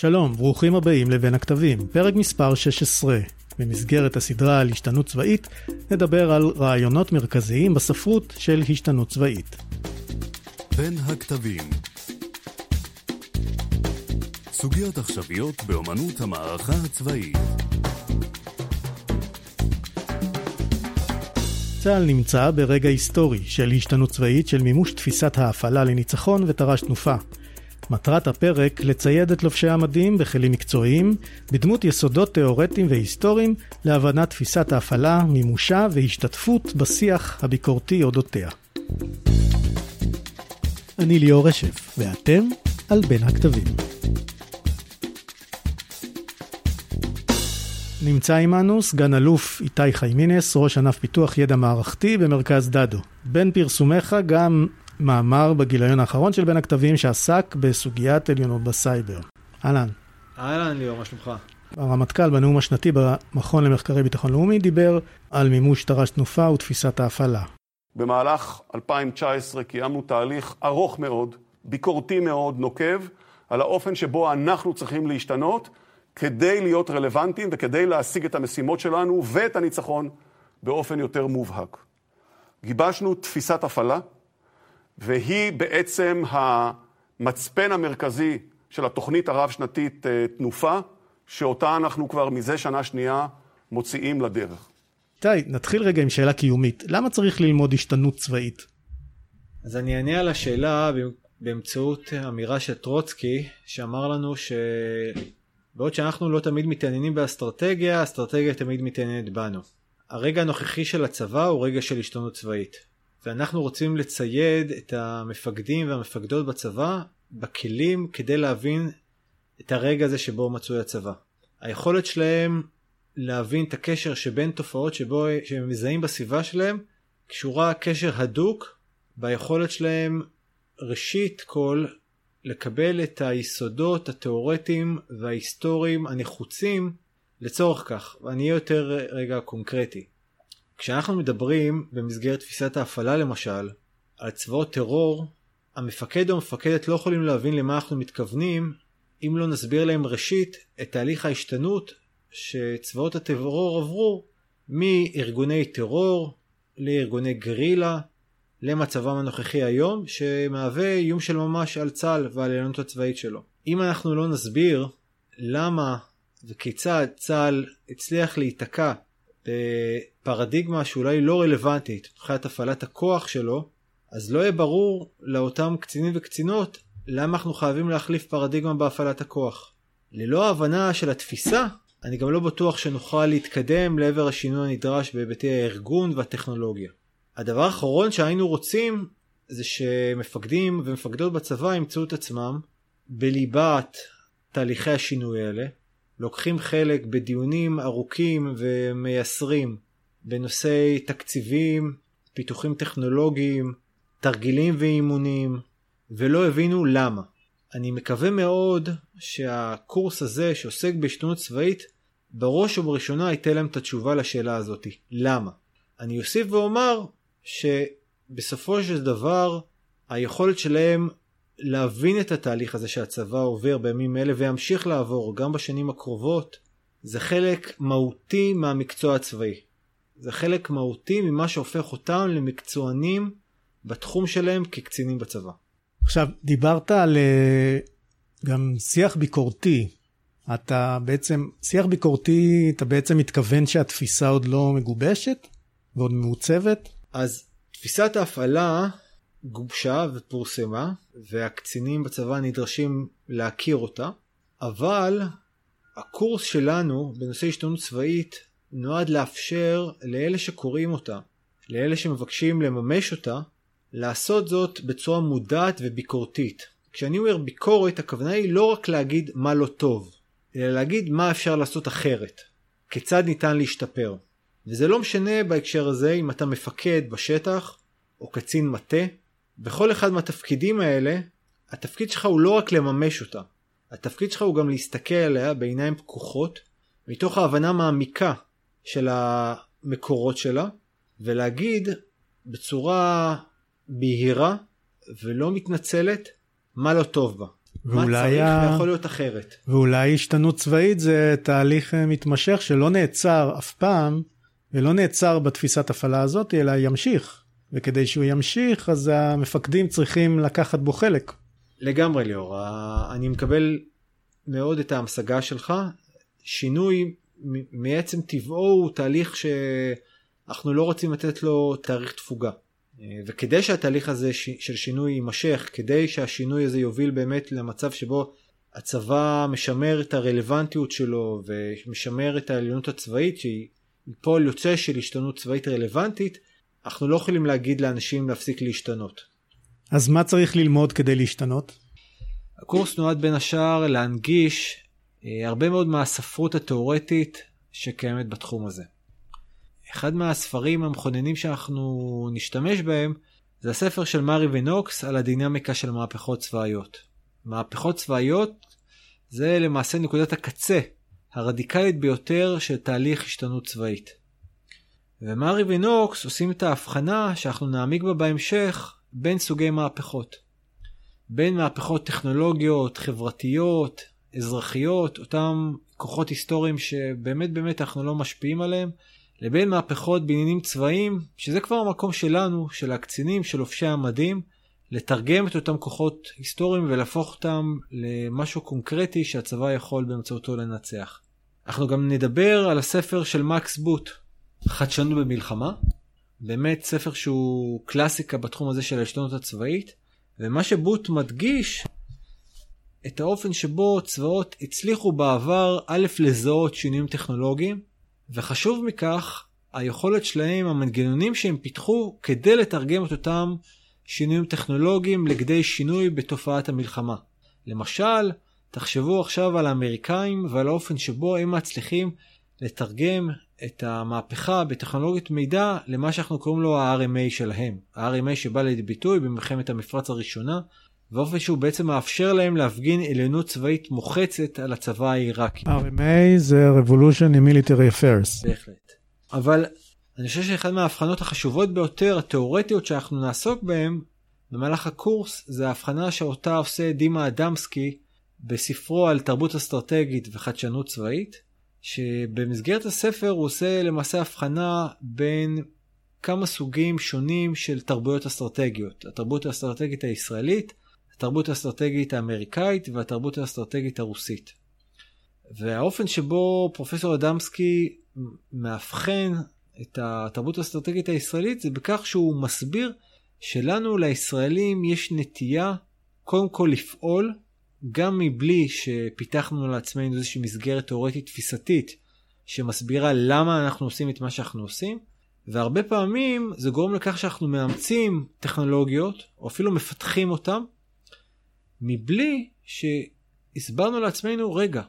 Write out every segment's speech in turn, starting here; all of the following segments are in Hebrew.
שלום, ברוכים הבאים לבין הכתבים, פרק מספר 16. במסגרת הסדרה על השתנות צבאית, נדבר על רעיונות מרכזיים בספרות של השתנות צבאית. בין הכתבים סוגיות עכשוויות באמנות המערכה הצבאית צה"ל נמצא ברגע היסטורי של השתנות צבאית של מימוש תפיסת ההפעלה לניצחון ותר"ש תנופה. מטרת הפרק לצייד את לובשי המדים בכלים מקצועיים, בדמות יסודות תאורטיים והיסטוריים להבנת תפיסת ההפעלה, מימושה והשתתפות בשיח הביקורתי אודותיה. אני ליאור רשף, ואתם על בין הכתבים. נמצא עמנו סגן אלוף איתי חיימינס, ראש ענף פיתוח ידע מערכתי במרכז דדו. בין פרסומיך גם מאמר בגיליון האחרון של בין הכתבים שעסק בסוגיית עליונות בסייבר. אהלן. אהלן ליאור, מה שלומך? הרמטכ"ל בנאום השנתי במכון למחקרי ביטחון לאומי דיבר על מימוש תר"ש תנופה ותפיסת ההפעלה. במהלך 2019 קיימנו תהליך ארוך מאוד, ביקורתי מאוד, נוקב, על האופן שבו אנחנו צריכים להשתנות כדי להיות רלוונטיים וכדי להשיג את המשימות שלנו ואת הניצחון באופן יותר מובהק. גיבשנו תפיסת הפעלה, והיא בעצם המצפן המרכזי של התוכנית הרב-שנתית אה, תנופה, שאותה אנחנו כבר מזה שנה שנייה מוציאים לדרך. איתי, נתחיל רגע עם שאלה קיומית. למה צריך ללמוד השתנות צבאית? אז אני אענה על השאלה באמצעות אמירה של טרוצקי, שאמר לנו שבעוד שאנחנו לא תמיד מתעניינים באסטרטגיה, האסטרטגיה תמיד מתעניינת בנו. הרגע הנוכחי של הצבא הוא רגע של השתנות צבאית. ואנחנו רוצים לצייד את המפקדים והמפקדות בצבא בכלים כדי להבין את הרגע הזה שבו מצוי הצבא. היכולת שלהם להבין את הקשר שבין תופעות שבו שהם מזהים בסביבה שלהם קשורה קשר הדוק ביכולת שלהם ראשית כל לקבל את היסודות התיאורטיים וההיסטוריים הנחוצים לצורך כך ואני אהיה יותר רגע קונקרטי. כשאנחנו מדברים במסגרת תפיסת ההפעלה למשל על צבאות טרור המפקד או המפקדת לא יכולים להבין למה אנחנו מתכוונים אם לא נסביר להם ראשית את תהליך ההשתנות שצבאות הטרור עברו מארגוני טרור לארגוני גרילה למצבם הנוכחי היום שמהווה איום של ממש על צה"ל ועל העליונות הצבאית שלו. אם אנחנו לא נסביר למה וכיצד צה"ל הצליח להיתקע בפרדיגמה שאולי לא רלוונטית מבחינת הפעלת הכוח שלו, אז לא יהיה ברור לאותם קצינים וקצינות למה אנחנו חייבים להחליף פרדיגמה בהפעלת הכוח. ללא ההבנה של התפיסה, אני גם לא בטוח שנוכל להתקדם לעבר השינוי הנדרש בהיבטי הארגון והטכנולוגיה. הדבר האחרון שהיינו רוצים זה שמפקדים ומפקדות בצבא ימצאו את עצמם בליבת תהליכי השינוי האלה, לוקחים חלק בדיונים ארוכים ומייסרים בנושאי תקציבים, פיתוחים טכנולוגיים, תרגילים ואימונים, ולא הבינו למה. אני מקווה מאוד שהקורס הזה שעוסק בהשתנות צבאית בראש ובראשונה ייתן להם את התשובה לשאלה הזאת. למה? אני אוסיף ואומר שבסופו של דבר היכולת שלהם להבין את התהליך הזה שהצבא עובר בימים אלה וימשיך לעבור גם בשנים הקרובות זה חלק מהותי מהמקצוע הצבאי. זה חלק מהותי ממה שהופך אותם למקצוענים בתחום שלהם כקצינים בצבא. עכשיו, דיברת על אה, גם שיח ביקורתי. אתה בעצם, שיח ביקורתי, אתה בעצם מתכוון שהתפיסה עוד לא מגובשת ועוד מעוצבת? אז תפיסת ההפעלה גובשה ופורסמה, והקצינים בצבא נדרשים להכיר אותה, אבל הקורס שלנו בנושא השתנות צבאית נועד לאפשר לאלה שקוראים אותה, לאלה שמבקשים לממש אותה, לעשות זאת בצורה מודעת וביקורתית. כשאני אומר ביקורת, הכוונה היא לא רק להגיד מה לא טוב, אלא להגיד מה אפשר לעשות אחרת, כיצד ניתן להשתפר. וזה לא משנה בהקשר הזה אם אתה מפקד בשטח, או קצין מטה, בכל אחד מהתפקידים האלה, התפקיד שלך הוא לא רק לממש אותה, התפקיד שלך הוא גם להסתכל עליה בעיניים פקוחות, מתוך ההבנה מעמיקה של המקורות שלה, ולהגיד בצורה בהירה ולא מתנצלת מה לא טוב בה. מה ואולי צריך ה- ויכול להיות אחרת. ואולי השתנות צבאית זה תהליך אה, מתמשך שלא נעצר אף פעם, ולא נעצר בתפיסת הפעלה הזאת, אלא ימשיך. וכדי שהוא ימשיך, אז המפקדים צריכים לקחת בו חלק. לגמרי ליאור, אני מקבל מאוד את ההמשגה שלך. שינוי מעצם טבעו הוא תהליך שאנחנו לא רוצים לתת לו תאריך תפוגה. אה, וכדי שהתהליך הזה של שינוי יימשך, כדי שהשינוי הזה יוביל באמת למצב שבו הצבא משמר את הרלוונטיות שלו ומשמר את העליונות הצבאית שהיא פועל יוצא של השתנות צבאית רלוונטית, אנחנו לא יכולים להגיד לאנשים להפסיק להשתנות. אז מה צריך ללמוד כדי להשתנות? הקורס נועד בין השאר להנגיש אה, הרבה מאוד מהספרות התאורטית שקיימת בתחום הזה. אחד מהספרים המכוננים שאנחנו נשתמש בהם זה הספר של מארי ונוקס על הדינמיקה של מהפכות צבאיות. מהפכות צבאיות זה למעשה נקודת הקצה הרדיקלית ביותר של תהליך השתנות צבאית. ומארי ונוקס עושים את ההבחנה שאנחנו נעמיק בה בהמשך בין סוגי מהפכות. בין מהפכות טכנולוגיות, חברתיות, אזרחיות, אותם כוחות היסטוריים שבאמת באמת אנחנו לא משפיעים עליהם, לבין מהפכות בעניינים צבאיים, שזה כבר המקום שלנו, של הקצינים, של לובשי המדים, לתרגם את אותם כוחות היסטוריים ולהפוך אותם למשהו קונקרטי שהצבא יכול באמצעותו לנצח. אנחנו גם נדבר על הספר של מקס בוט, חדשנות במלחמה, באמת ספר שהוא קלאסיקה בתחום הזה של ההשתנות הצבאית, ומה שבוט מדגיש את האופן שבו צבאות הצליחו בעבר א' לזהות שינויים טכנולוגיים, וחשוב מכך, היכולת שלהם, המנגנונים שהם פיתחו כדי לתרגם את אותם שינויים טכנולוגיים לכדי שינוי בתופעת המלחמה. למשל, תחשבו עכשיו על האמריקאים ועל האופן שבו הם מצליחים לתרגם את המהפכה בטכנולוגיות מידע למה שאנחנו קוראים לו ה-RMA שלהם. ה-RMA שבא לידי ביטוי במלחמת המפרץ הראשונה, באופן שהוא בעצם מאפשר להם להפגין עליונות צבאית מוחצת על הצבא העיראקי. RMA זה Revolution in Military Affairs. בהחלט. אבל אני חושב שאחת מההבחנות החשובות ביותר, התיאורטיות שאנחנו נעסוק בהן במהלך הקורס, זה ההבחנה שאותה עושה דימה אדמסקי בספרו על תרבות אסטרטגית וחדשנות צבאית, שבמסגרת הספר הוא עושה למעשה הבחנה בין כמה סוגים שונים של תרבויות אסטרטגיות. התרבות האסטרטגית הישראלית, התרבות האסטרטגית האמריקאית והתרבות האסטרטגית הרוסית. והאופן שבו פרופסור אדמסקי מאבחן את התרבות האסטרטגית הישראלית זה בכך שהוא מסביר שלנו לישראלים יש נטייה קודם כל לפעול גם מבלי שפיתחנו לעצמנו איזושהי מסגרת תאורטית תפיסתית שמסבירה למה אנחנו עושים את מה שאנחנו עושים והרבה פעמים זה גורם לכך שאנחנו מאמצים טכנולוגיות או אפילו מפתחים אותן מבלי שהסברנו לעצמנו רגע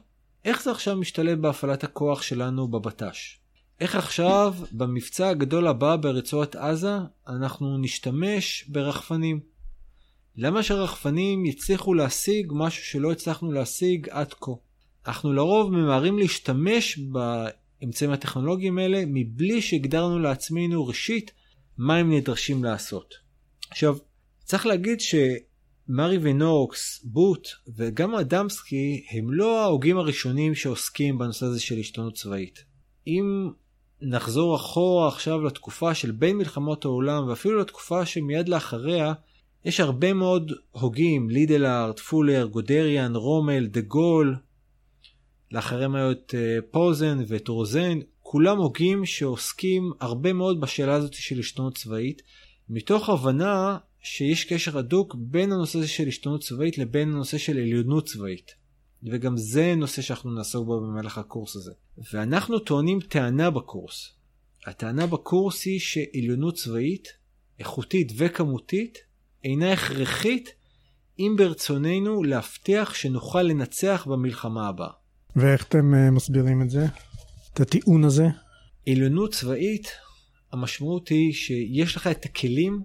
איך זה עכשיו משתלב בהפעלת הכוח שלנו בבט"ש? איך עכשיו במבצע הגדול הבא ברצועת עזה אנחנו נשתמש ברחפנים? למה שרחפנים יצליחו להשיג משהו שלא הצלחנו להשיג עד כה? אנחנו לרוב ממהרים להשתמש באמצעים הטכנולוגיים האלה מבלי שהגדרנו לעצמנו ראשית מה הם נדרשים לעשות. עכשיו, צריך להגיד שמרי ונוקס, בוט וגם אדמסקי הם לא ההוגים הראשונים שעוסקים בנושא הזה של השתנות צבאית. אם נחזור אחורה עכשיו לתקופה של בין מלחמות העולם ואפילו לתקופה שמיד לאחריה, יש הרבה מאוד הוגים, לידל הארט, פולר, גודריאן, רומל, דה גול, לאחריהם היו את אה, פוזן ואת רוזן, כולם הוגים שעוסקים הרבה מאוד בשאלה הזאת של השתנות צבאית, מתוך הבנה שיש קשר הדוק בין הנושא הזה של השתנות צבאית לבין הנושא של עליונות צבאית. וגם זה נושא שאנחנו נעסוק בו במהלך הקורס הזה. ואנחנו טוענים טענה בקורס. הטענה בקורס היא שעליונות צבאית, איכותית וכמותית, אינה הכרחית אם ברצוננו להבטיח שנוכל לנצח במלחמה הבאה. ואיך אתם אה, מסבירים את זה? את הטיעון הזה? עליונות צבאית, המשמעות היא שיש לך את הכלים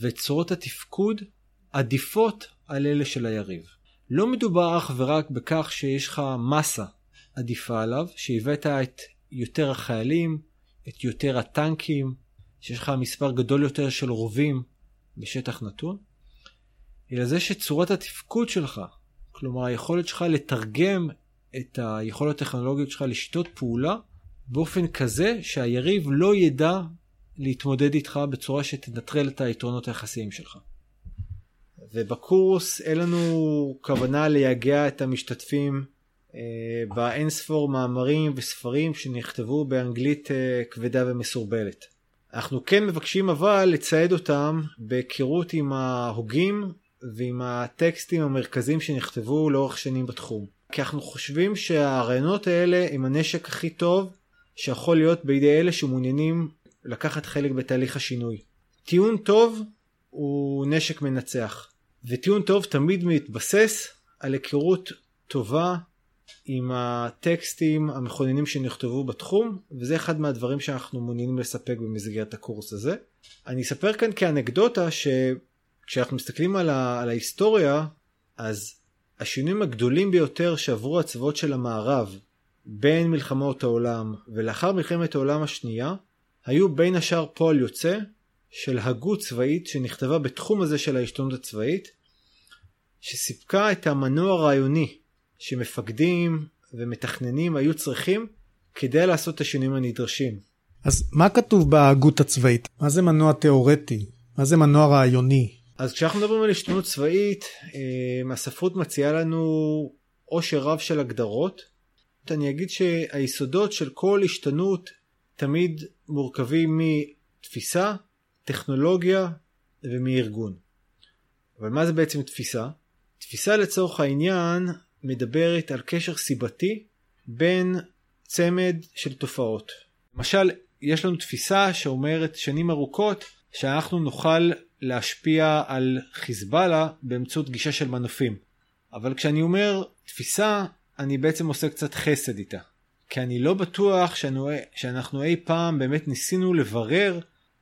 וצורות התפקוד עדיפות על אלה של היריב. לא מדובר אך ורק בכך שיש לך מסה עדיפה עליו, שהבאת את יותר החיילים, את יותר הטנקים, שיש לך מספר גדול יותר של רובים בשטח נתון, אלא זה שצורת התפקוד שלך, כלומר היכולת שלך לתרגם את היכולות הטכנולוגיות שלך לשיטות פעולה באופן כזה שהיריב לא ידע להתמודד איתך בצורה שתנטרל את היתרונות היחסיים שלך. ובקורס אין לנו כוונה לייגע את המשתתפים אה, באינספור מאמרים וספרים שנכתבו באנגלית אה, כבדה ומסורבלת. אנחנו כן מבקשים אבל לצייד אותם בהיכרות עם ההוגים ועם הטקסטים המרכזיים שנכתבו לאורך שנים בתחום. כי אנחנו חושבים שהרעיונות האלה הם הנשק הכי טוב שיכול להיות בידי אלה שמעוניינים לקחת חלק בתהליך השינוי. טיעון טוב הוא נשק מנצח, וטיעון טוב תמיד מתבסס על היכרות טובה עם הטקסטים המכוננים שנכתבו בתחום, וזה אחד מהדברים שאנחנו מעוניינים לספק במסגרת הקורס הזה. אני אספר כאן כאנקדוטה שכשאנחנו מסתכלים על, ה... על ההיסטוריה, אז השינויים הגדולים ביותר שעברו הצבאות של המערב בין מלחמות העולם ולאחר מלחמת העולם השנייה, היו בין השאר פועל יוצא של הגות צבאית שנכתבה בתחום הזה של ההשתנות הצבאית, שסיפקה את המנוע הרעיוני שמפקדים ומתכננים היו צריכים כדי לעשות את השינויים הנדרשים. אז מה כתוב בהגות הצבאית? מה זה מנוע תיאורטי? מה זה מנוע רעיוני? אז כשאנחנו מדברים על השתנות צבאית, אה, הספרות מציעה לנו עושר רב של הגדרות. אני אגיד שהיסודות של כל השתנות תמיד מורכבים מתפיסה, טכנולוגיה ומארגון. אבל מה זה בעצם תפיסה? תפיסה לצורך העניין מדברת על קשר סיבתי בין צמד של תופעות. למשל, יש לנו תפיסה שאומרת שנים ארוכות שאנחנו נוכל להשפיע על חיזבאללה באמצעות גישה של מנופים. אבל כשאני אומר תפיסה, אני בעצם עושה קצת חסד איתה. כי אני לא בטוח שאנו, שאנחנו אי פעם באמת ניסינו לברר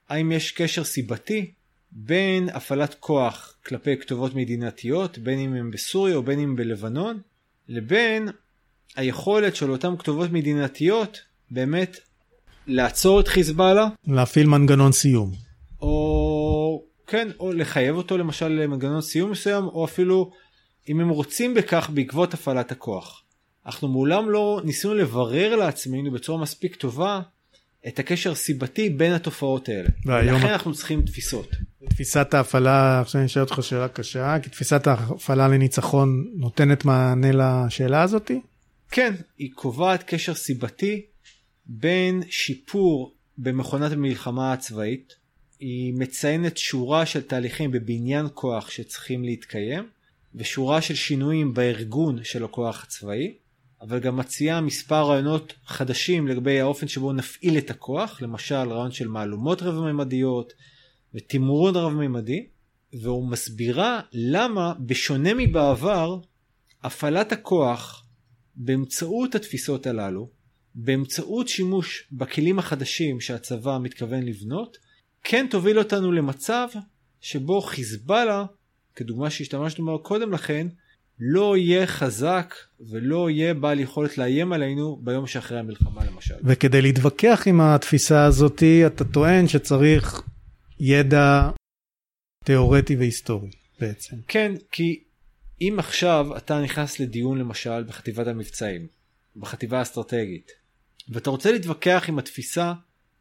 האם יש קשר סיבתי בין הפעלת כוח כלפי כתובות מדינתיות, בין אם הם בסוריה או בין אם בלבנון, לבין היכולת של אותן כתובות מדינתיות באמת לעצור את חיזבאללה. להפעיל מנגנון סיום. או כן, או לחייב אותו למשל למנגנון סיום מסוים, או אפילו אם הם רוצים בכך בעקבות הפעלת הכוח. אנחנו מעולם לא ניסינו לברר לעצמנו בצורה מספיק טובה את הקשר הסיבתי בין התופעות האלה. והיום... ולכן אנחנו צריכים תפיסות. תפיסת ההפעלה, עכשיו אני אשאל אותך שאלה קשה, כי תפיסת ההפעלה לניצחון נותנת מענה לשאלה הזאתי? כן, היא קובעת קשר סיבתי בין שיפור במכונת המלחמה הצבאית, היא מציינת שורה של תהליכים בבניין כוח שצריכים להתקיים, ושורה של שינויים בארגון של הכוח הצבאי, אבל גם מציעה מספר רעיונות חדשים לגבי האופן שבו נפעיל את הכוח, למשל רעיון של מהלומות רב-ממדיות ותמרון רב-ממדי, והוא מסבירה למה בשונה מבעבר, הפעלת הכוח באמצעות התפיסות הללו, באמצעות שימוש בכלים החדשים שהצבא מתכוון לבנות, כן תוביל אותנו למצב שבו חיזבאללה, כדוגמה שהשתמשנו בה קודם לכן, לא יהיה חזק ולא יהיה בעל יכולת לאיים עלינו ביום שאחרי המלחמה למשל. וכדי להתווכח עם התפיסה הזאתי, אתה טוען שצריך ידע תיאורטי והיסטורי בעצם. כן, כי אם עכשיו אתה נכנס לדיון למשל בחטיבת המבצעים, בחטיבה האסטרטגית, ואתה רוצה להתווכח עם התפיסה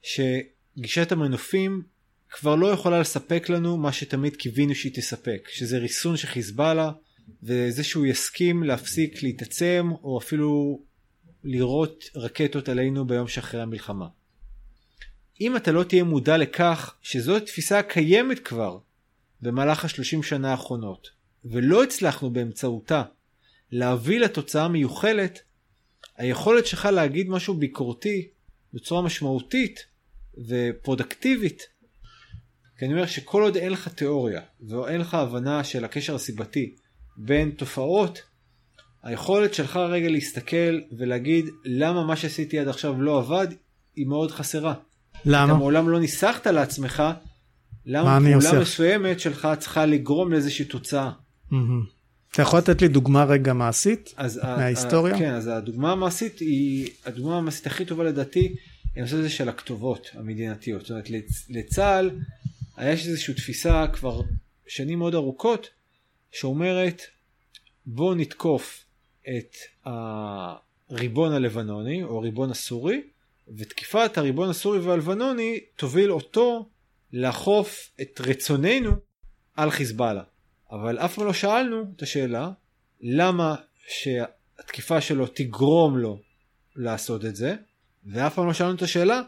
שגישת המנופים כבר לא יכולה לספק לנו מה שתמיד קיווינו שהיא תספק, שזה ריסון של חיזבאללה, וזה שהוא יסכים להפסיק להתעצם או אפילו לירות רקטות עלינו ביום שאחרי המלחמה. אם אתה לא תהיה מודע לכך שזו התפיסה הקיימת כבר במהלך השלושים שנה האחרונות, ולא הצלחנו באמצעותה להביא לתוצאה מיוחלת, היכולת שלך להגיד משהו ביקורתי בצורה משמעותית ופרודקטיבית, כי אני אומר שכל עוד אין לך תיאוריה ואין לך הבנה של הקשר הסיבתי בין תופעות, היכולת שלך רגע להסתכל ולהגיד למה מה שעשיתי עד עכשיו לא עבד, היא מאוד חסרה. למה? אתה מעולם לא ניסחת לעצמך למה פעולה מסוימת שלך צריכה לגרום לאיזושהי תוצאה. Mm-hmm. אתה יכול לתת לי דוגמה רגע מעשית אז מההיסטוריה? ה- כן, אז הדוגמה המעשית היא, הדוגמה המעשית הכי טובה לדעתי, היא הנושא הזה של הכתובות המדינתיות. זאת אומרת, לצה"ל היה איזושהי תפיסה כבר שנים מאוד ארוכות, שאומרת בואו נתקוף את הריבון הלבנוני או הריבון הסורי, ותקיפת הריבון הסורי והלבנוני תוביל אותו לאכוף את רצוננו על חיזבאללה. אבל אף פעם לא שאלנו את השאלה למה שהתקיפה שלו תגרום לו לעשות את זה, ואף פעם לא שאלנו את השאלה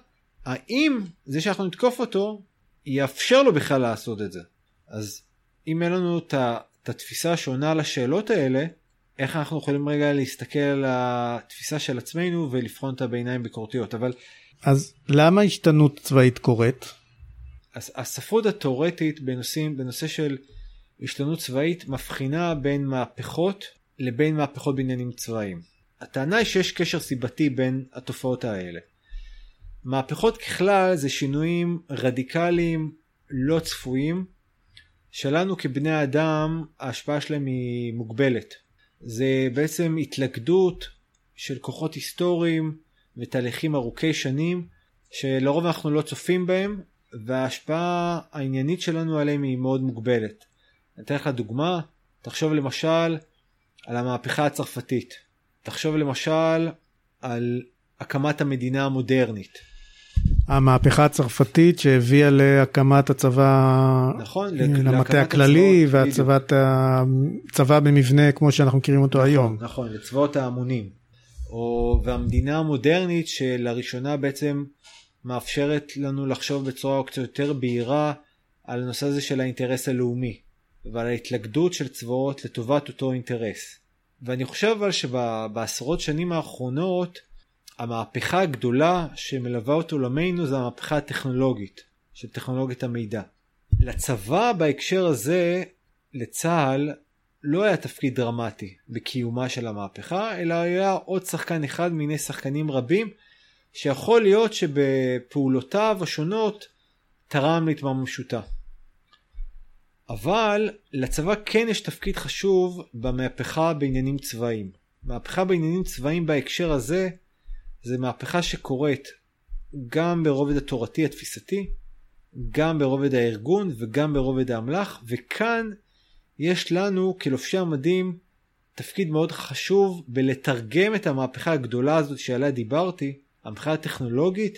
האם זה שאנחנו נתקוף אותו יאפשר לו בכלל לעשות את זה. אז אם אין לנו את התפיסה שעונה על השאלות האלה, איך אנחנו יכולים רגע להסתכל על התפיסה של עצמנו ולבחון אותה בעיניים ביקורתיות. אבל... אז למה השתנות צבאית קורית? הספרות התאורטית בנושאים, בנושא של השתנות צבאית מבחינה בין מהפכות לבין מהפכות בעניינים צבאיים. הטענה היא שיש קשר סיבתי בין התופעות האלה. מהפכות ככלל זה שינויים רדיקליים לא צפויים שלנו כבני אדם ההשפעה שלהם היא מוגבלת. זה בעצם התלכדות של כוחות היסטוריים ותהליכים ארוכי שנים שלרוב אנחנו לא צופים בהם וההשפעה העניינית שלנו עליהם היא מאוד מוגבלת. אני אתן לך דוגמה, תחשוב למשל על המהפכה הצרפתית. תחשוב למשל על הקמת המדינה המודרנית. המהפכה הצרפתית שהביאה להקמת הצבא, נכון, למטה הכללי והצבת הצבא במבנה כמו שאנחנו מכירים אותו נכון, היום. נכון, לצבאות ההמונים. או, והמדינה המודרנית שלראשונה בעצם מאפשרת לנו לחשוב בצורה קצת יותר בהירה על הנושא הזה של האינטרס הלאומי ועל ההתלכדות של צבאות לטובת אותו אינטרס. ואני חושב אבל שבעשרות שנים האחרונות המהפכה הגדולה שמלווה את עולמנו זה המהפכה הטכנולוגית של טכנולוגיית המידע. לצבא בהקשר הזה, לצה"ל, לא היה תפקיד דרמטי בקיומה של המהפכה, אלא היה עוד שחקן אחד מיני שחקנים רבים, שיכול להיות שבפעולותיו השונות תרם להתממשותה. אבל לצבא כן יש תפקיד חשוב במהפכה בעניינים צבאיים. מהפכה בעניינים צבאיים בהקשר הזה זה מהפכה שקורית גם ברובד התורתי התפיסתי, גם ברובד הארגון וגם ברובד האמל"ח, וכאן יש לנו כלובשי המדים תפקיד מאוד חשוב בלתרגם את המהפכה הגדולה הזאת שעליה דיברתי, המהפכה הטכנולוגית,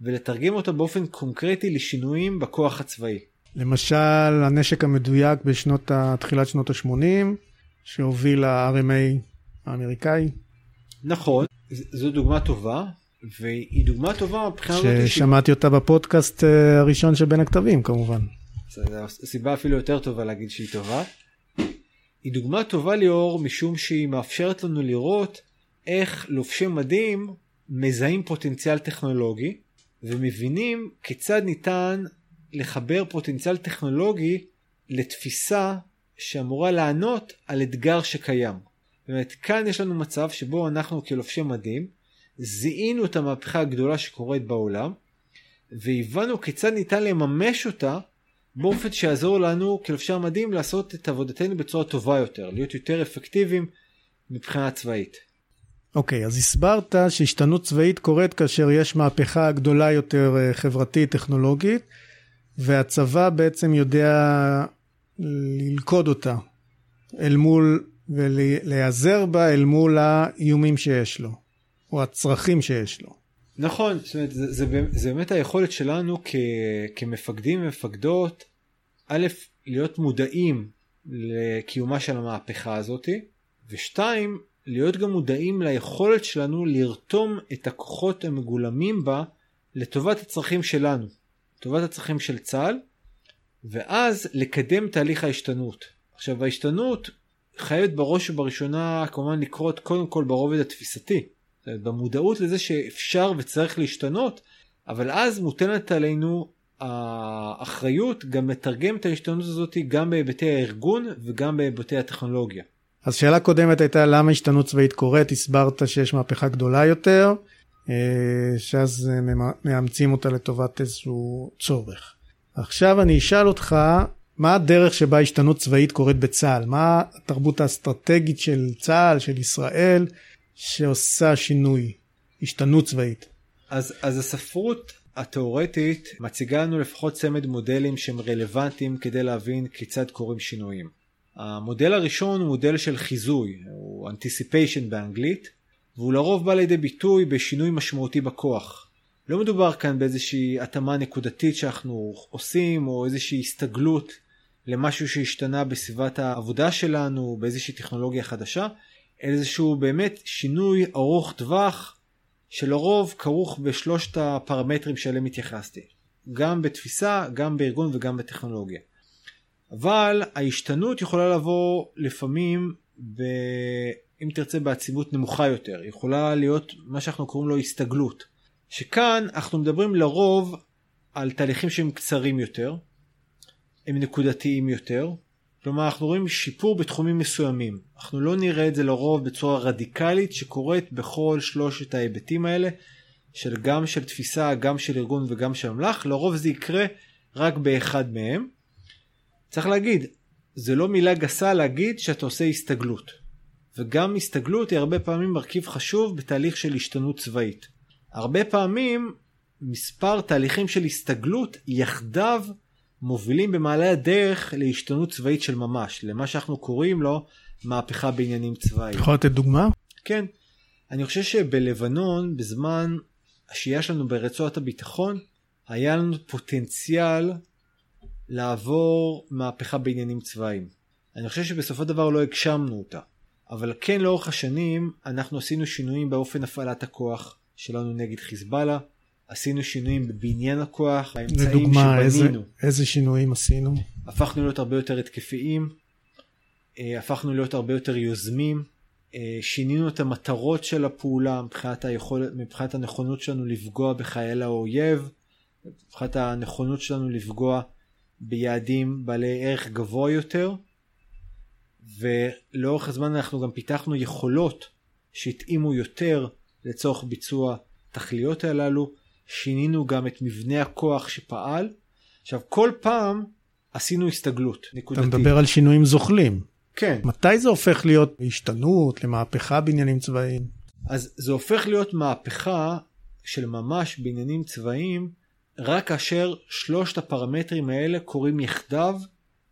ולתרגם אותה באופן קונקרטי לשינויים בכוח הצבאי. למשל, הנשק המדויק בשנות, תחילת שנות ה-80, שהוביל ל-RMA האמריקאי. נכון, זו דוגמה טובה, והיא דוגמה טובה מבחינה. ששמעתי אותה בפודקאסט אה, הראשון של בין הכתבים כמובן. זו סיבה אפילו יותר טובה להגיד שהיא טובה. היא דוגמה טובה ליאור משום שהיא מאפשרת לנו לראות איך לובשי מדים מזהים פוטנציאל טכנולוגי ומבינים כיצד ניתן לחבר פוטנציאל טכנולוגי לתפיסה שאמורה לענות על אתגר שקיים. באמת, כאן יש לנו מצב שבו אנחנו כלובשי מדים זיהינו את המהפכה הגדולה שקורית בעולם והבנו כיצד ניתן לממש אותה באופן שיעזור לנו כלובשי המדים לעשות את עבודתנו בצורה טובה יותר, להיות יותר אפקטיביים מבחינה צבאית. אוקיי, okay, אז הסברת שהשתנות צבאית קורית כאשר יש מהפכה גדולה יותר אה, חברתית, טכנולוגית, והצבא בעצם יודע ללכוד אותה אל מול ולהיעזר בה אל מול האיומים שיש לו, או הצרכים שיש לו. נכון, זאת אומרת, זה, זה, זה באמת היכולת שלנו כ, כמפקדים ומפקדות, א', להיות מודעים לקיומה של המהפכה הזאת, ושתיים, להיות גם מודעים ליכולת שלנו לרתום את הכוחות המגולמים בה לטובת הצרכים שלנו, לטובת הצרכים של צה"ל, ואז לקדם תהליך ההשתנות. עכשיו ההשתנות חייבת בראש ובראשונה כמובן לקרות קודם כל ברובד התפיסתי. במודעות לזה שאפשר וצריך להשתנות, אבל אז מוטלת עלינו האחריות גם לתרגם את ההשתנות הזאת גם בהיבטי הארגון וגם בהיבטי הטכנולוגיה. אז שאלה קודמת הייתה למה השתנות צבאית קורית, הסברת שיש מהפכה גדולה יותר, אה, שאז מאמצים אותה לטובת איזשהו צורך. עכשיו אני אשאל אותך, מה הדרך שבה השתנות צבאית קורית בצה"ל? מה התרבות האסטרטגית של צה"ל, של ישראל, שעושה שינוי, השתנות צבאית? אז, אז הספרות התאורטית מציגה לנו לפחות צמד מודלים שהם רלוונטיים כדי להבין כיצד קורים שינויים. המודל הראשון הוא מודל של חיזוי, הוא anticipation באנגלית, והוא לרוב בא לידי ביטוי בשינוי משמעותי בכוח. לא מדובר כאן באיזושהי התאמה נקודתית שאנחנו עושים, או איזושהי הסתגלות למשהו שהשתנה בסביבת העבודה שלנו, באיזושהי טכנולוגיה חדשה, איזשהו באמת שינוי ארוך טווח, שלרוב כרוך בשלושת הפרמטרים שאליהם התייחסתי. גם בתפיסה, גם בארגון וגם בטכנולוגיה. אבל ההשתנות יכולה לבוא לפעמים, ב... אם תרצה, בעצימות נמוכה יותר. יכולה להיות מה שאנחנו קוראים לו הסתגלות. שכאן אנחנו מדברים לרוב על תהליכים שהם קצרים יותר, הם נקודתיים יותר, כלומר אנחנו רואים שיפור בתחומים מסוימים. אנחנו לא נראה את זה לרוב בצורה רדיקלית שקורית בכל שלושת ההיבטים האלה, של גם של תפיסה, גם של ארגון וגם של אמל"ח, לרוב זה יקרה רק באחד מהם. צריך להגיד, זה לא מילה גסה להגיד שאתה עושה הסתגלות. וגם הסתגלות היא הרבה פעמים מרכיב חשוב בתהליך של השתנות צבאית. הרבה פעמים מספר תהליכים של הסתגלות יחדיו מובילים במעלה הדרך להשתנות צבאית של ממש, למה שאנחנו קוראים לו מהפכה בעניינים צבאיים. יכול לתת דוגמה? כן. אני חושב שבלבנון, בזמן השהייה שלנו ברצועת הביטחון, היה לנו פוטנציאל לעבור מהפכה בעניינים צבאיים. אני חושב שבסופו של דבר לא הגשמנו אותה. אבל כן לאורך השנים אנחנו עשינו שינויים באופן הפעלת הכוח שלנו נגד חיזבאללה, עשינו שינויים בבניין הכוח, לדוגמה, שבנינו. איזה, איזה שינויים עשינו? הפכנו להיות הרבה יותר התקפיים, אה, הפכנו להיות הרבה יותר יוזמים, אה, שינינו את המטרות של הפעולה מבחינת, היכול, מבחינת הנכונות שלנו לפגוע בחייל האויב, מבחינת הנכונות שלנו לפגוע ביעדים בעלי ערך גבוה יותר, ולאורך הזמן אנחנו גם פיתחנו יכולות שהתאימו יותר לצורך ביצוע התכליות הללו, שינינו גם את מבנה הכוח שפעל. עכשיו כל פעם עשינו הסתגלות נקודתית. אתה מדבר על שינויים זוחלים. כן. מתי זה הופך להיות השתנות, למהפכה בעניינים צבאיים? אז זה הופך להיות מהפכה של ממש בעניינים צבאיים רק כאשר שלושת הפרמטרים האלה קורים יחדיו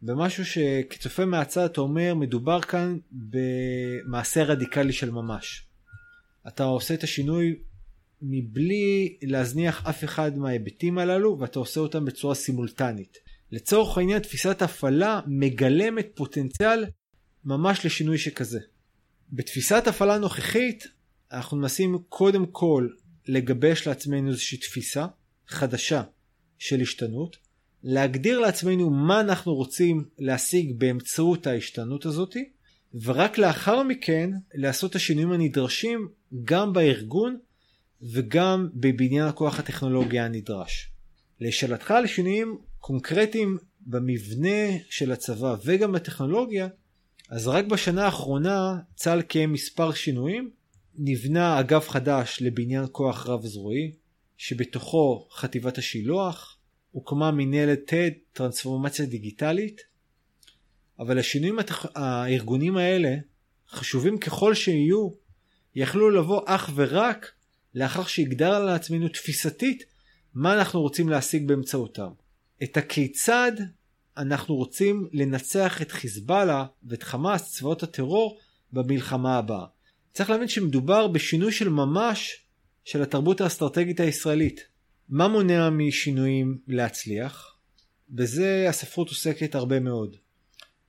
במשהו שכצופה מהצד אתה אומר מדובר כאן במעשה רדיקלי של ממש. אתה עושה את השינוי מבלי להזניח אף אחד מההיבטים הללו ואתה עושה אותם בצורה סימולטנית. לצורך העניין תפיסת הפעלה מגלמת פוטנציאל ממש לשינוי שכזה. בתפיסת הפעלה נוכחית אנחנו מנסים קודם כל לגבש לעצמנו איזושהי תפיסה חדשה של השתנות, להגדיר לעצמנו מה אנחנו רוצים להשיג באמצעות ההשתנות הזאתי, ורק לאחר מכן לעשות את השינויים הנדרשים גם בארגון וגם בבניין הכוח הטכנולוגי הנדרש. לשאלתך על שינויים קונקרטיים במבנה של הצבא וגם בטכנולוגיה, אז רק בשנה האחרונה צה"ל קיים מספר שינויים, נבנה אגף חדש לבניין כוח רב זרועי, שבתוכו חטיבת השילוח, הוקמה מנהלת TED, טרנספורמציה דיגיטלית, אבל השינויים התח... הארגונים האלה, חשובים ככל שיהיו, יכלו לבוא אך ורק לאחר שהגדרנו לעצמנו תפיסתית מה אנחנו רוצים להשיג באמצעותם. את הכיצד אנחנו רוצים לנצח את חיזבאללה ואת חמאס, צבאות הטרור, במלחמה הבאה. צריך להבין שמדובר בשינוי של ממש של התרבות האסטרטגית הישראלית. מה מונע משינויים להצליח? בזה הספרות עוסקת הרבה מאוד.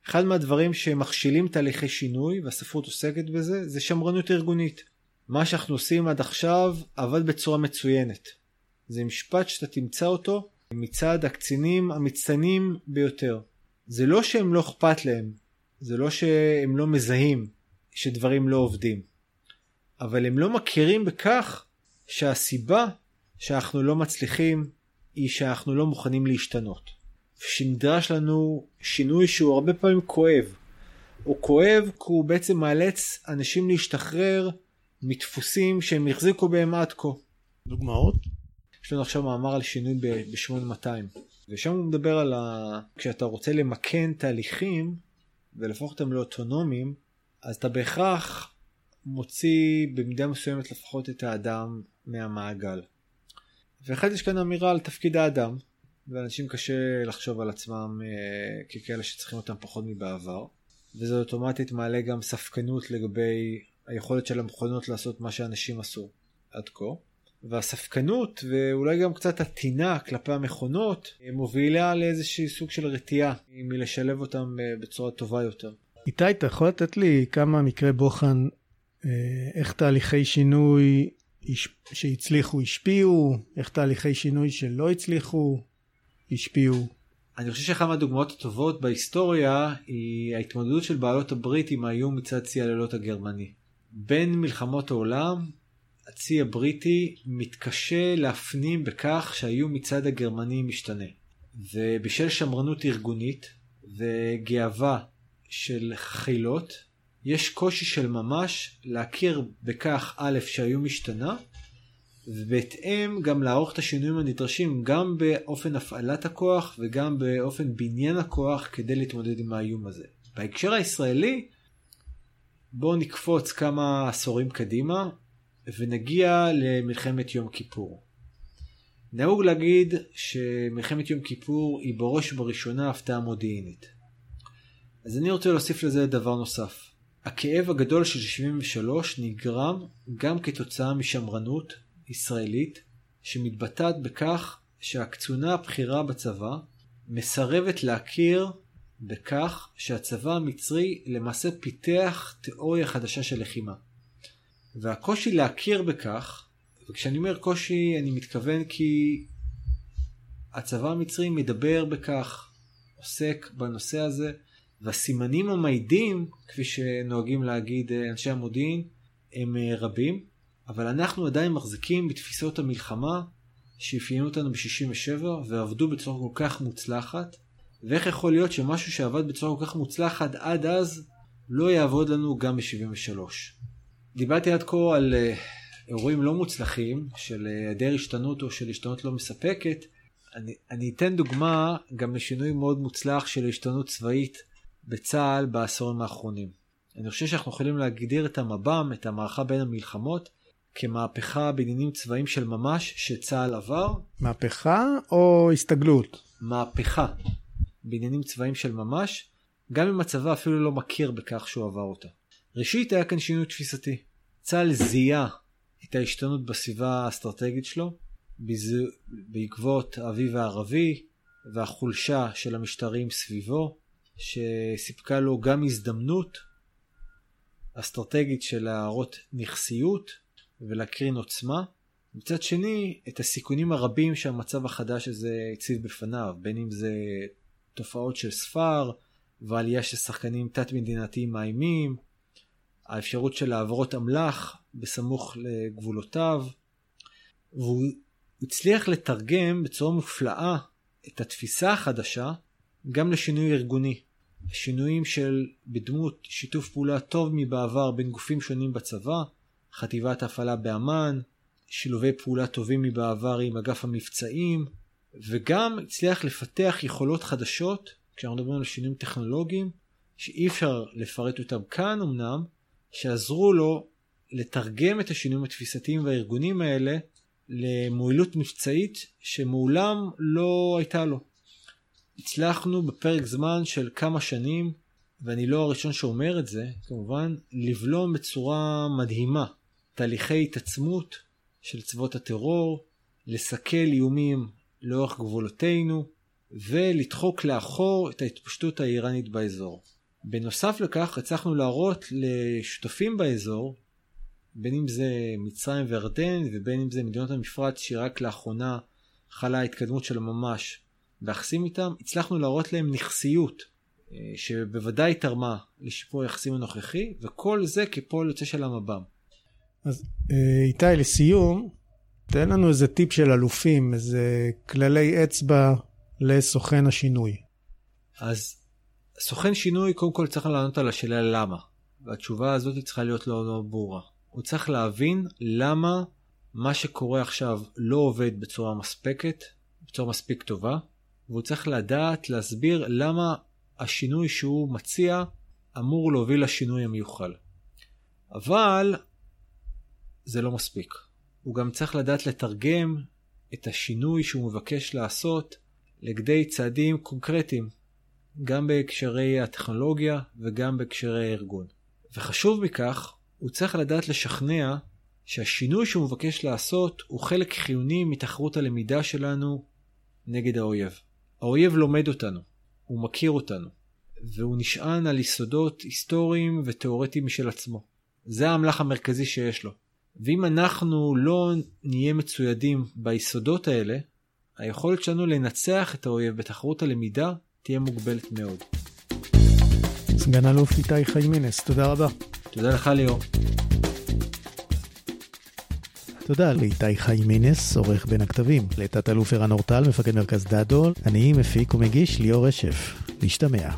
אחד מהדברים שמכשילים תהליכי שינוי, והספרות עוסקת בזה, זה שמרנות ארגונית. מה שאנחנו עושים עד עכשיו עבד בצורה מצוינת. זה משפט שאתה תמצא אותו מצד הקצינים המצטיינים ביותר. זה לא שהם לא אכפת להם, זה לא שהם לא מזהים שדברים לא עובדים, אבל הם לא מכירים בכך שהסיבה שאנחנו לא מצליחים היא שאנחנו לא מוכנים להשתנות. שנדרש לנו שינוי שהוא הרבה פעמים כואב. הוא כואב כי הוא בעצם מאלץ אנשים להשתחרר מדפוסים שהם החזיקו בהם עד כה. דוגמאות? יש לנו עכשיו מאמר על שינוי ב-8200 ושם הוא מדבר על ה... כשאתה רוצה למקן תהליכים ולהפוך אותם לאוטונומיים אז אתה בהכרח מוציא במידה מסוימת לפחות את האדם מהמעגל. ואחד יש כאן אמירה על תפקיד האדם ואנשים קשה לחשוב על עצמם אה, ככאלה שצריכים אותם פחות מבעבר. וזה אוטומטית מעלה גם ספקנות לגבי היכולת של המכונות לעשות מה שאנשים עשו עד כה. והספקנות ואולי גם קצת הטינה כלפי המכונות מובילה לאיזשהו סוג של רתיעה מלשלב אותם אה, בצורה טובה יותר. איתי, אתה יכול לתת לי כמה מקרי בוחן, אה, איך תהליכי שינוי שהצליחו השפיעו, איך תהליכי שינוי שלא הצליחו השפיעו? אני חושב שאחת מהדוגמאות הטובות בהיסטוריה היא ההתמודדות של בעלות הברית עם האיום מצד צי הלילות הגרמני. בין מלחמות העולם הצי הבריטי מתקשה להפנים בכך שהאיום מצד הגרמני משתנה. ובשל שמרנות ארגונית וגאווה של חילות, יש קושי של ממש להכיר בכך א' שהאיום השתנה, ובהתאם גם לערוך את השינויים הנדרשים גם באופן הפעלת הכוח וגם באופן בניין הכוח כדי להתמודד עם האיום הזה. בהקשר הישראלי, בואו נקפוץ כמה עשורים קדימה ונגיע למלחמת יום כיפור. נהוג להגיד שמלחמת יום כיפור היא בראש ובראשונה הפתעה מודיעינית. אז אני רוצה להוסיף לזה דבר נוסף. הכאב הגדול של 73 נגרם גם כתוצאה משמרנות ישראלית שמתבטאת בכך שהקצונה הבכירה בצבא מסרבת להכיר בכך שהצבא המצרי למעשה פיתח תיאוריה חדשה של לחימה. והקושי להכיר בכך, וכשאני אומר קושי אני מתכוון כי הצבא המצרי מדבר בכך, עוסק בנושא הזה, והסימנים המעידים, כפי שנוהגים להגיד אנשי המודיעין, הם רבים, אבל אנחנו עדיין מחזיקים בתפיסות המלחמה שאפיינו אותנו ב-67 ועבדו בצורה כל כך מוצלחת, ואיך יכול להיות שמשהו שעבד בצורה כל כך מוצלחת עד אז לא יעבוד לנו גם ב-73. דיברתי עד כה על uh, אירועים לא מוצלחים של אה, היעדר השתנות או של השתנות לא מספקת. אני, אני אתן דוגמה גם לשינוי מאוד מוצלח של השתנות צבאית בצה"ל בעשורים האחרונים. אני חושב שאנחנו יכולים להגדיר את המב"ם, את המערכה בין המלחמות, כמהפכה בעניינים צבאיים של ממש שצה"ל עבר. מהפכה או הסתגלות? מהפכה בעניינים צבאיים של ממש, גם אם הצבא אפילו לא מכיר בכך שהוא עבר אותה. ראשית היה כאן שינוי תפיסתי. צה"ל זיהה את ההשתנות בסביבה האסטרטגית שלו בעקבות האביב הערבי והחולשה של המשטרים סביבו, שסיפקה לו גם הזדמנות אסטרטגית של להראות נכסיות ולהקרין עוצמה. מצד שני, את הסיכונים הרבים שהמצב החדש הזה הציב בפניו, בין אם זה תופעות של ספר ועלייה של שחקנים תת-מדינתיים מאיימים, האפשרות של העברות אמל"ח בסמוך לגבולותיו, והוא הצליח לתרגם בצורה מופלאה את התפיסה החדשה גם לשינוי ארגוני. שינויים של בדמות שיתוף פעולה טוב מבעבר בין גופים שונים בצבא, חטיבת הפעלה באמ"ן, שילובי פעולה טובים מבעבר עם אגף המבצעים, וגם הצליח לפתח יכולות חדשות, כשאנחנו מדברים על שינויים טכנולוגיים, שאי אפשר לפרט אותם כאן אמנם, שעזרו לו לתרגם את השינויים התפיסתיים והארגונים האלה למועילות מבצעית שמעולם לא הייתה לו. הצלחנו בפרק זמן של כמה שנים, ואני לא הראשון שאומר את זה, כמובן, לבלום בצורה מדהימה תהליכי התעצמות של צבאות הטרור, לסכל איומים לאורך גבולותינו, ולדחוק לאחור את ההתפשטות האיראנית באזור. בנוסף לכך הצלחנו להראות לשותפים באזור, בין אם זה מצרים וירדן ובין אם זה מדינות המפרץ שרק לאחרונה חלה התקדמות של ממש ביחסים איתם, הצלחנו להראות להם נכסיות אה, שבוודאי תרמה לשיפור היחסים הנוכחי, וכל זה כפועל יוצא של המב"ם. אז אה, איתי, לסיום, תן לנו איזה טיפ של אלופים, איזה כללי אצבע לסוכן השינוי. אז סוכן שינוי קודם כל צריך לענות על השאלה למה, והתשובה הזאת צריכה להיות לא, לא ברורה. הוא צריך להבין למה מה שקורה עכשיו לא עובד בצורה מספקת, בצורה מספיק טובה, והוא צריך לדעת להסביר למה השינוי שהוא מציע אמור להוביל לשינוי המיוחל. אבל זה לא מספיק. הוא גם צריך לדעת לתרגם את השינוי שהוא מבקש לעשות לכדי צעדים קונקרטיים גם בהקשרי הטכנולוגיה וגם בהקשרי הארגון. וחשוב מכך, הוא צריך לדעת לשכנע שהשינוי שהוא מבקש לעשות הוא חלק חיוני מתחרות הלמידה שלנו נגד האויב. האויב לומד אותנו, הוא מכיר אותנו, והוא נשען על יסודות היסטוריים ותאורטיים משל עצמו. זה האמל"ח המרכזי שיש לו. ואם אנחנו לא נהיה מצוידים ביסודות האלה, היכולת שלנו לנצח את האויב בתחרות הלמידה תהיה מוגבלת מאוד. סגן אלוף איתי חיימינס, תודה רבה. תודה לך ליאור. תודה לאיתי חיימינס, עורך בין הכתבים, לתת אלוף ערן אורטל, מפקד מרכז דדו, אני מפיק ומגיש ליאור רשף. להשתמע.